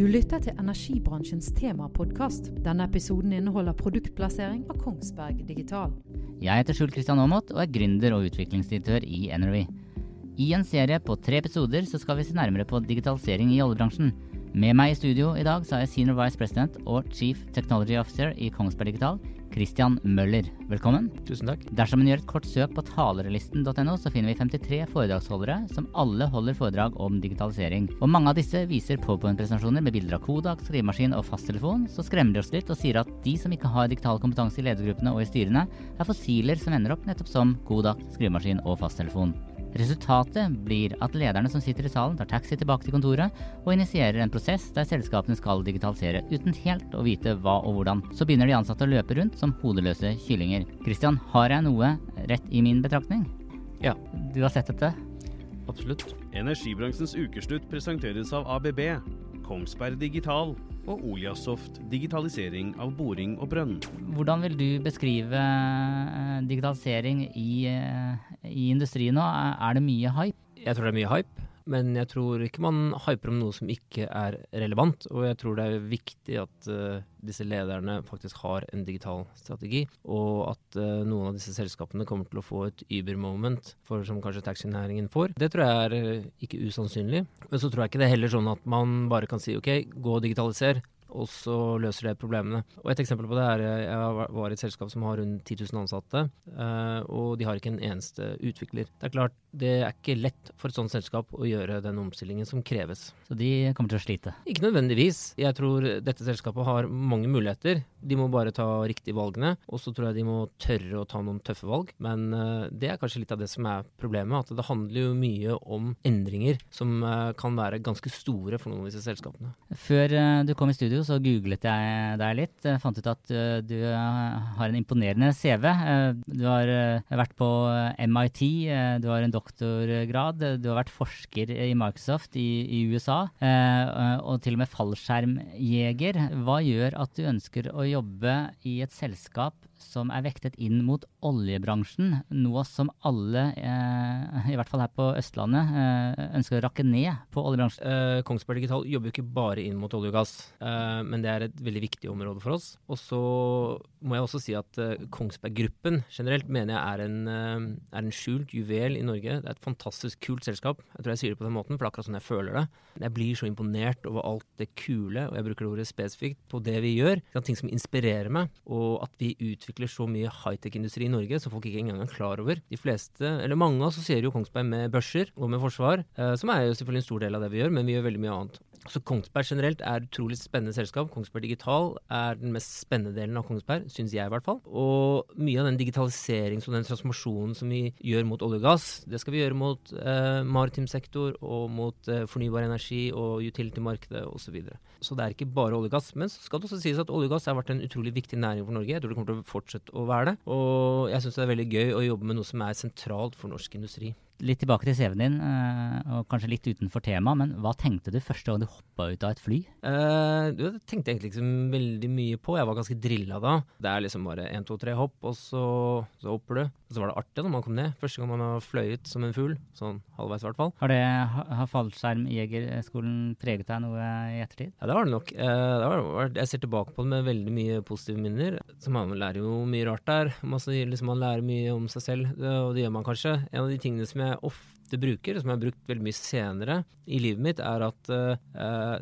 Du lytter til energibransjens temapodkast. Denne episoden inneholder produktplassering av Kongsberg Digital. Jeg heter Skjul Kristian Aamodt og er gründer og utviklingsdirektør i Energy. I en serie på tre episoder så skal vi se nærmere på digitalisering i oljebransjen. Med meg i studio i dag så er jeg Senior Vice President og Chief Technology Officer i Kongsberg Digital, Christian Møller. Velkommen. Tusen takk. Dersom en gjør et kort søk på talerlisten.no, så finner vi 53 foredragsholdere som alle holder foredrag om digitalisering. Og mange av disse viser PowerPoint-presentasjoner med bilder av Kodak, skrivemaskin og fasttelefon. Så skremmer de oss litt og sier at de som ikke har digital kompetanse i ledergruppene og i styrene, er fossiler som ender opp nettopp som Kodak, skrivemaskin og fasttelefon. Resultatet blir at lederne som sitter i salen, tar taxi tilbake til kontoret og initierer en prosess der selskapene skal digitalisere, uten helt å vite hva og hvordan. Så begynner de ansatte å løpe rundt som hodeløse kyllinger. Christian, har jeg noe rett i min betraktning? Ja. Du har sett dette? Absolutt. Energibransjens ukeslutt presenteres av ABB, Kongsberg Digital og Oliasoft digitalisering av boring og brønn. Hvordan vil du beskrive eh, digitalisering i, eh, i industrien nå? Er det mye hype? Jeg tror det er mye hype, men jeg tror ikke man hyper om noe som ikke er relevant. Og jeg tror det er viktig at uh, disse lederne faktisk har en digital strategi, og at uh, noen av disse selskapene kommer til å få et Uber-moment, som kanskje taxinæringen får. Det tror jeg er uh, ikke usannsynlig. Men så tror jeg ikke det er heller sånn at man bare kan si ok, gå og digitaliser og så løser det problemene. Og Et eksempel på det er jeg var i et selskap som har rundt 10 000 ansatte, og de har ikke en eneste utvikler. Det er klart, det er ikke lett for et sånt selskap å gjøre den omstillingen som kreves. Så de kommer til å slite? Ikke nødvendigvis. Jeg tror dette selskapet har mange muligheter. De må bare ta riktige valgene, og så tror jeg de må tørre å ta noen tøffe valg. Men det er kanskje litt av det som er problemet, at det handler jo mye om endringer som kan være ganske store for noen av disse selskapene. Før du kom i studio så googlet jeg deg litt. Jeg fant ut at du har en imponerende CV. Du har vært på MIT, du har en doktorgrad, du har vært forsker i Microsoft i, i USA, og til og med fallskjermjeger. Hva gjør at du ønsker å jobbe i et selskap som er vektet inn mot oljebransjen, noe som alle, eh, i hvert fall her på Østlandet, eh, ønsker å rakke ned på oljebransjen? Eh, Kongsberg Digital jobber jo ikke bare inn mot olje og gass, men det er et veldig viktig område for oss. Og så må jeg også si at Kongsberg Gruppen generelt mener jeg er en, er en skjult juvel i Norge. Det er et fantastisk kult selskap. Jeg tror jeg sier det på den måten, for det er akkurat sånn jeg føler det. Jeg blir så imponert over alt det kule, og jeg bruker det ordet spesifikt, på det vi gjør. Det Ting som inspirerer meg, og at vi utvikler utvikler så mye high-tech-industri i Norge som folk ikke engang er klar over. De fleste, eller mange assosierer jo Kongsberg med børser og med forsvar, eh, som er jo selvfølgelig en stor del av det vi gjør, men vi gjør veldig mye annet. Så Kongsberg generelt er et utrolig spennende selskap. Kongsberg Digital er den mest spennende delen av Kongsberg, syns jeg i hvert fall. Og mye av den digitaliserings- og den transformasjonen som vi gjør mot olje og gass, det skal vi gjøre mot eh, maritim sektor og mot eh, fornybar energi og utility-markedet osv. Så, videre. så det er ikke bare olje og gass. Men så skal det også sies at olje og gass har vært en utrolig viktig næring for Norge. Jeg tror det kommer til å fortsette å være det. Og jeg syns det er veldig gøy å jobbe med noe som er sentralt for norsk industri. Litt tilbake til CV-en din, og kanskje litt utenfor tema, men hva tenkte du første gang du hoppa ut av et fly? Uh, det tenkte jeg egentlig ikke så veldig mye på. Jeg var ganske drilla da. Det er liksom bare én, to, tre hopp, og så, så hopper du. Og så var det artig når man kom ned. Første gang man har fløyet som en fugl. Sånn halvveis, i hvert fall. Har, det, har fallskjermjegerskolen preget deg noe i ettertid? Ja, det har det nok. Uh, det var, jeg ser tilbake på det med veldig mye positive minner. Så man lærer jo mye rart der. Man, liksom, man lærer mye om seg selv, og det gjør man kanskje. En av de tingene som jeg Eh, of ofte bruker, som jeg har brukt veldig mye senere i livet mitt, er at uh,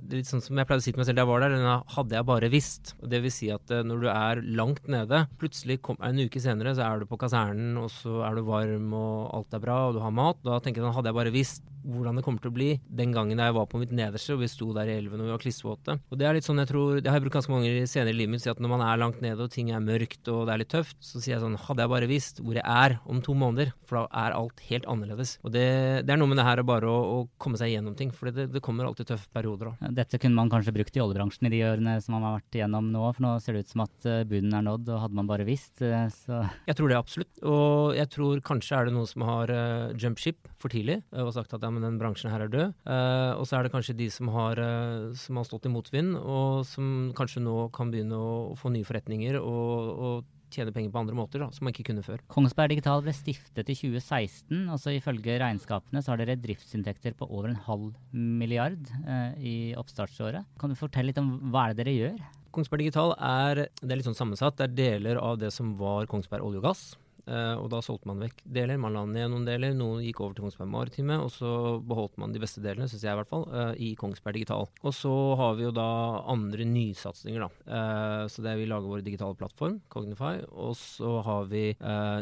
det er litt sånn som jeg pleide å si til meg selv da jeg var der, hadde jeg bare visst. Og det vil si at uh, når du er langt nede, plutselig kom, en uke senere så er du på kasernen, og så er du varm og alt er bra, og du har mat. Da tenker jeg sånn, hadde jeg bare visst hvordan det kommer til å bli den gangen jeg var på mitt nederste og vi sto der i elven og vi var klissvåte. Og det er litt sånn jeg tror, det har jeg brukt ganske mange senere i livet mitt, si at når man er langt nede og ting er mørkt og det er litt tøft, så sier jeg sånn hadde jeg bare visst hvor jeg er om to måneder, for da er alt helt annerledes. Og det, det er noe med det her bare å, å komme seg gjennom ting, for det, det kommer alltid tøffe perioder òg. Dette kunne man kanskje brukt i oljebransjen i de årene som man har vært igjennom nå, for nå ser det ut som at eh, bunnen er nådd, og hadde man bare visst, eh, så Jeg tror det absolutt, og jeg tror kanskje er det noen som har uh, jump ship for tidlig og sagt at ja, men den bransjen her er død. Uh, og så er det kanskje de som har, uh, som har stått i motvind, og som kanskje nå kan begynne å, få nye forretninger og, og tjene penger på andre måter da, som man ikke kunne før. Kongsberg Digital ble stiftet i 2016. og så Ifølge regnskapene så har dere driftsinntekter på over en halv milliard eh, i oppstartsåret. Kan du fortelle litt om hva er det dere gjør? Kongsberg Digital er, det er litt sånn sammensatt. Det er deler av det som var Kongsberg olje og gass. Uh, og da solgte man vekk deler. Man la ned noen deler. Noen gikk over til Kongsberg Maritime. Og så beholdt man de beste delene, syns jeg i hvert fall, uh, i Kongsberg Digital. Og så har vi jo da andre nysatsinger, da. Uh, så det er vi lager vår digitale plattform, Cognify. Og så har vi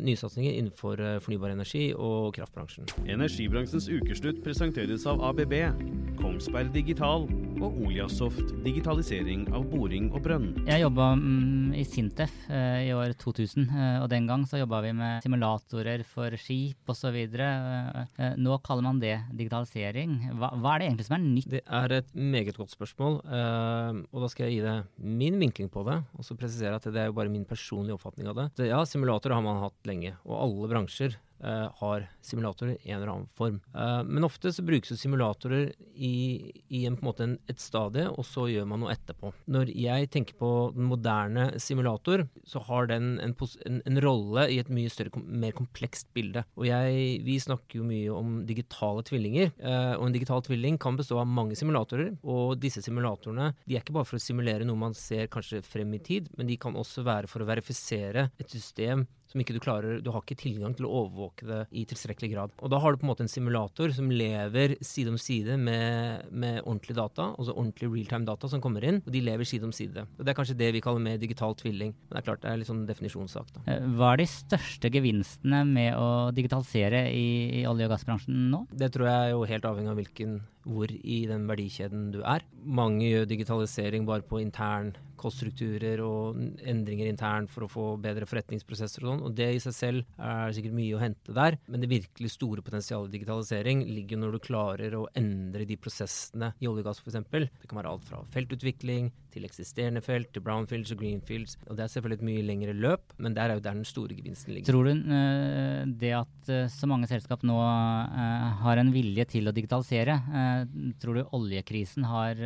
nysatsinger innenfor fornybar energi og kraftbransjen. Energibransjens ukeslutt presenteres av ABB, Kongsberg Digital og Oliasoft digitalisering av boring og brønn. Jeg jobba mm, i Sintef i år 2000, og den gang så jobba vi med simulatorer for skip osv. Eh, eh, nå kaller man det digitalisering. Hva, hva, er det egentlig som er nytt? Det er et meget godt spørsmål, eh, og da skal jeg gi deg min vinkling på det. Og så presisere at det er jo bare min personlige oppfatning av det. Ja, simulatorer har man hatt lenge, og alle bransjer har simulatorer i en eller annen form. Uh, men ofte så brukes simulatorer i, i en, en måte en, et stadie, og så gjør man noe etterpå. Når jeg tenker på den moderne simulator, så har den en, en, rolle i et mye større, mer komplekst bilde. Og jeg, vi snakker jo mye om digitale tvillinger, uh, og en digital tvilling kan bestå av mange simulatorer. Og disse simulatorene de er ikke bare for å simulere noe man ser kanskje frem i tid, men de kan også være for å verifisere et system som ikke du klarer Du har ikke tilgang til å overvåke det i tilstrekkelig grad. Og da har du på en måte en simulator som lever side om side med, med ordentlig data, altså ordentlig realtime-data som kommer inn, og de lever side om side. Og Det er kanskje det vi kaller med digital tvilling. Men det er klart det er litt sånn definisjonssak. da. Eh, hva er de største gevinstene med å digitalisere i, i olje- og gassbransjen nå? Det tror jeg er jo helt avhengig av hvilken hvor i den verdikjeden du er. Mange gjør digitalisering bare på intern koststrukturer og endringer internt for å få bedre forretningsprosesser og sånn. Og det i seg selv er sikkert mye å hente der. Men det virkelig store potensialet i digitalisering ligger når du klarer å endre de prosessene i olje og gass f.eks. Det kan være alt fra feltutvikling til eksisterende felt, til brownfields og greenfields. Og det er selvfølgelig et mye lengre løp, men der er jo der den store gevinsten ligger. Tror du uh, det at uh, så mange selskap nå uh, har en vilje til å digitalisere, tror du oljekrisen har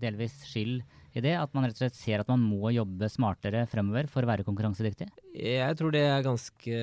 delvis skyld i det? At man rett og slett ser at man må jobbe smartere fremover for å være konkurransedyktig? Jeg tror det er ganske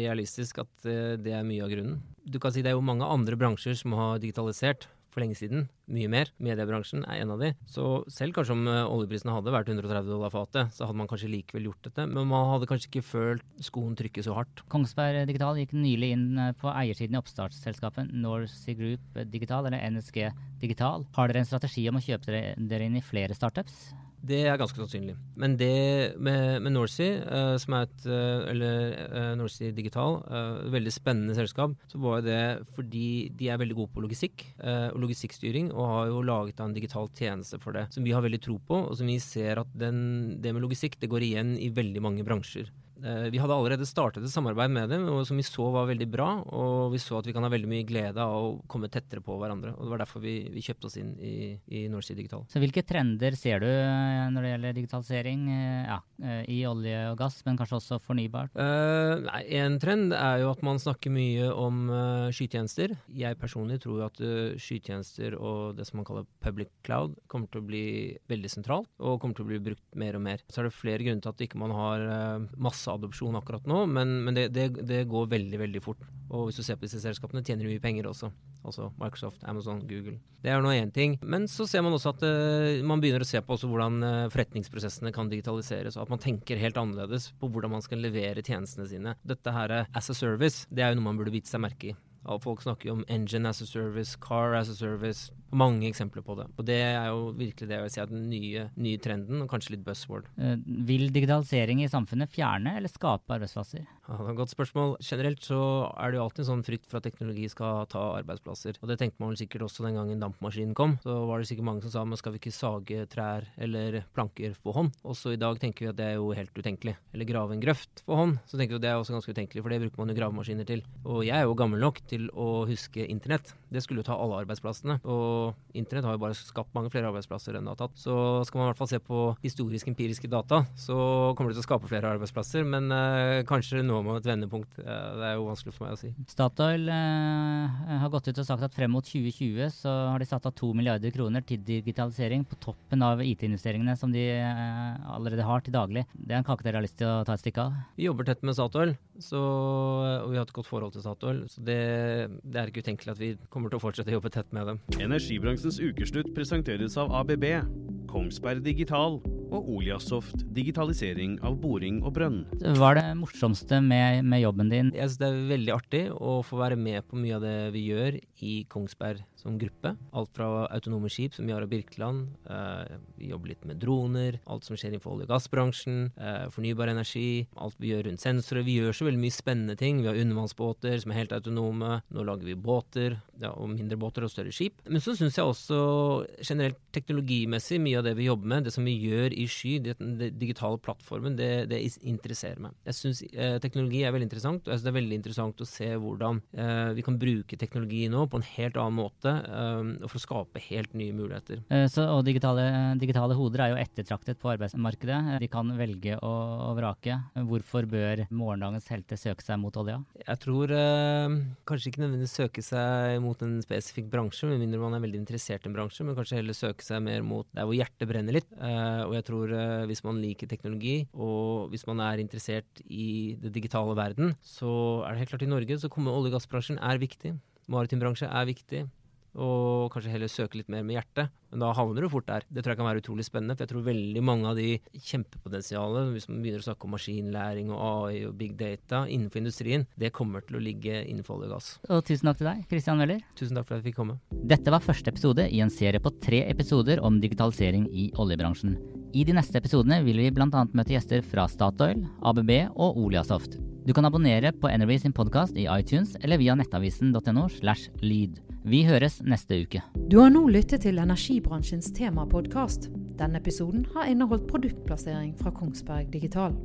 realistisk at eh, det er mye av grunnen. Du kan si Det er jo mange andre bransjer som har digitalisert for lenge siden. Mye mer. Mediebransjen er en av de. Så selv kanskje om oljeprisen oljeprisene hadde vært 130 dollar fatet, så hadde man kanskje likevel gjort dette. Men man hadde kanskje ikke følt skoen trykke så hardt. Kongsberg Digital gikk nylig inn eh, på eiersiden i oppstartsselskapet Norse Group Digital, eller NSG Digital. Har dere en strategi om å kjøpe dere inn i flere startups? Det er ganske sannsynlig. Men det med, med Norcy, uh, som er et uh, eller uh, Norcy Digital, uh, veldig spennende selskap, så var det fordi de er veldig gode på logistikk og logistikkstyring, og har jo laget en digital tjeneste for det, som vi har veldig tro på, og som vi ser at den, det med logistikk det går igjen i veldig mange bransjer. Eh, vi hadde allerede startet et samarbeid med dem som vi så var veldig bra. Og vi så at vi kan ha veldig mye glede av å komme tettere på hverandre. og Det var derfor vi, vi kjøpte oss inn i, i Nordsea Digital. Så Hvilke trender ser du eh, når det gjelder digitalisering eh, ja, i olje og gass, men kanskje også fornybart? Uh, En trend er jo at man snakker mye om uh, skytjenester. Jeg personlig tror at uh, skytjenester og det som man kaller public cloud kommer til å bli veldig sentralt, og kommer til å bli brukt mer og mer. Så er det flere grunner til at ikke man har masse masseadopsjon akkurat nå, men, men det, det, det, går veldig, veldig fort. Og hvis du ser på disse selskapene, tjener de mye penger også. Altså Microsoft, Amazon, Google. Det er nå én ting. Men så ser man også at uh, man begynner å se på hvordan uh, forretningsprosessene kan digitaliseres, og at man tenker helt annerledes på hvordan man skal levere tjenestene sine. Dette her as a service, det er jo noe man burde vite seg merke i. Folk snakker jo om engine as a service, car as a service. Mange eksempler på det. Og det er jo virkelig det jeg vil si er den nye, nye trenden, og kanskje litt buzzword. Uh, vil digitalisering i samfunnet fjerne eller skape arbeidsplasser? Ja, det er et godt spørsmål. Generelt så er det jo alltid en sånn frykt for at teknologi skal ta arbeidsplasser. Og det tenkte man vel sikkert også den gangen dampmaskinen kom. Så var det sikkert mange som sa men skal vi ikke sage trær eller planker på hånd? Også i dag tenker vi at det er jo helt utenkelig. Eller grave en grøft på hånd. Så tenker vi at det er også ganske utenkelig, for det bruker man jo gravemaskiner til. Og jeg er jo gammel nok til å huske internett. Det skulle jo ta alle arbeidsplassene. og og internett har jo bare skapt mange flere arbeidsplasser enn det har tatt. Så skal man i hvert fall se på historisk empiriske data, så kommer det til å skape flere arbeidsplasser. Men eh, kanskje nå må man et vendepunkt? Eh, det er jo vanskelig for meg å si. Statoil eh, har gått ut og sagt at frem mot 2020 så har de satt av to milliarder kroner til digitalisering på toppen av IT-investeringene som de eh, allerede har til daglig. Det er en kake dere har lyst til å ta et stykke av? Vi jobber tett med Statoil, så, og vi har et godt forhold til Statoil. Så det, det er ikke utenkelig at vi kommer til å fortsette å jobbe tett med dem. Energibransjens ukeslutt presenteres av ABB, Kongsberg Digital og Oliasoft digitalisering av boring og brønn. Hva er det morsomste med, med jobben din? Jeg synes det er veldig artig å få være med på mye av det vi gjør i Kongsberg som gruppe. Alt fra autonome skip som Yara Birkeland, eh, vi jobber litt med droner, alt som skjer innenfor olje- og gassbransjen, eh, fornybar energi, alt vi gjør rundt sensorer. Vi gjør så veldig mye spennende ting. Vi har undervannsbåter som er helt autonome. Nå lager vi båter, ja, og mindre båter og større skip. Men så syns jeg også generelt teknologimessig mye av det vi jobber med, det som vi gjør i sky, den digitale plattformen, det, det, interesserer meg. Jeg syns eh, teknologi er veldig interessant, og jeg synes det er veldig interessant å se hvordan eh, vi kan bruke teknologi nå på en helt annen måte um, for å skape helt nye muligheter. Uh, så, og digitale, digitale, hoder er jo ettertraktet på arbeidsmarkedet. De kan velge å, å vrake. Hvorfor bør morgendagens helter søke seg mot olja? Jeg tror uh, kanskje ikke nødvendigvis søke seg mot en spesifikk bransje, med mindre man er veldig interessert i en bransje, men kanskje heller søke seg mer mot der hvor hjertet brenner litt. Uh, og jeg tror hvis man liker teknologi, og hvis man er interessert i det digitale verden, så er det helt klart i Norge så kommer olje- og gassbransjen er viktig. Maritim bransje er viktig og kanskje heller søke litt mer med hjertet. Men da havner du fort der. Det tror jeg kan være utrolig spennende, for jeg tror veldig mange av de kjempepotensialet, hvis man begynner å snakke om maskinlæring og AI og big data innenfor industrien, det kommer til å ligge innenfor olje og gass. Og tusen takk til deg, Christian Weller. Tusen takk for at jeg fikk komme. Dette var første episode i en serie på tre episoder om digitalisering i oljebransjen. I de neste episodene vil vi bl.a. møte gjester fra Statoil, ABB og Oliasoft. Du kan abonnere på Energy sin podkast i iTunes eller via nettavisen.no slash lyd. Vi høres neste uke. Du har nå lyttet til energibransjens temapodkast. Denne episoden har inneholdt produktplassering fra Kongsberg Digital.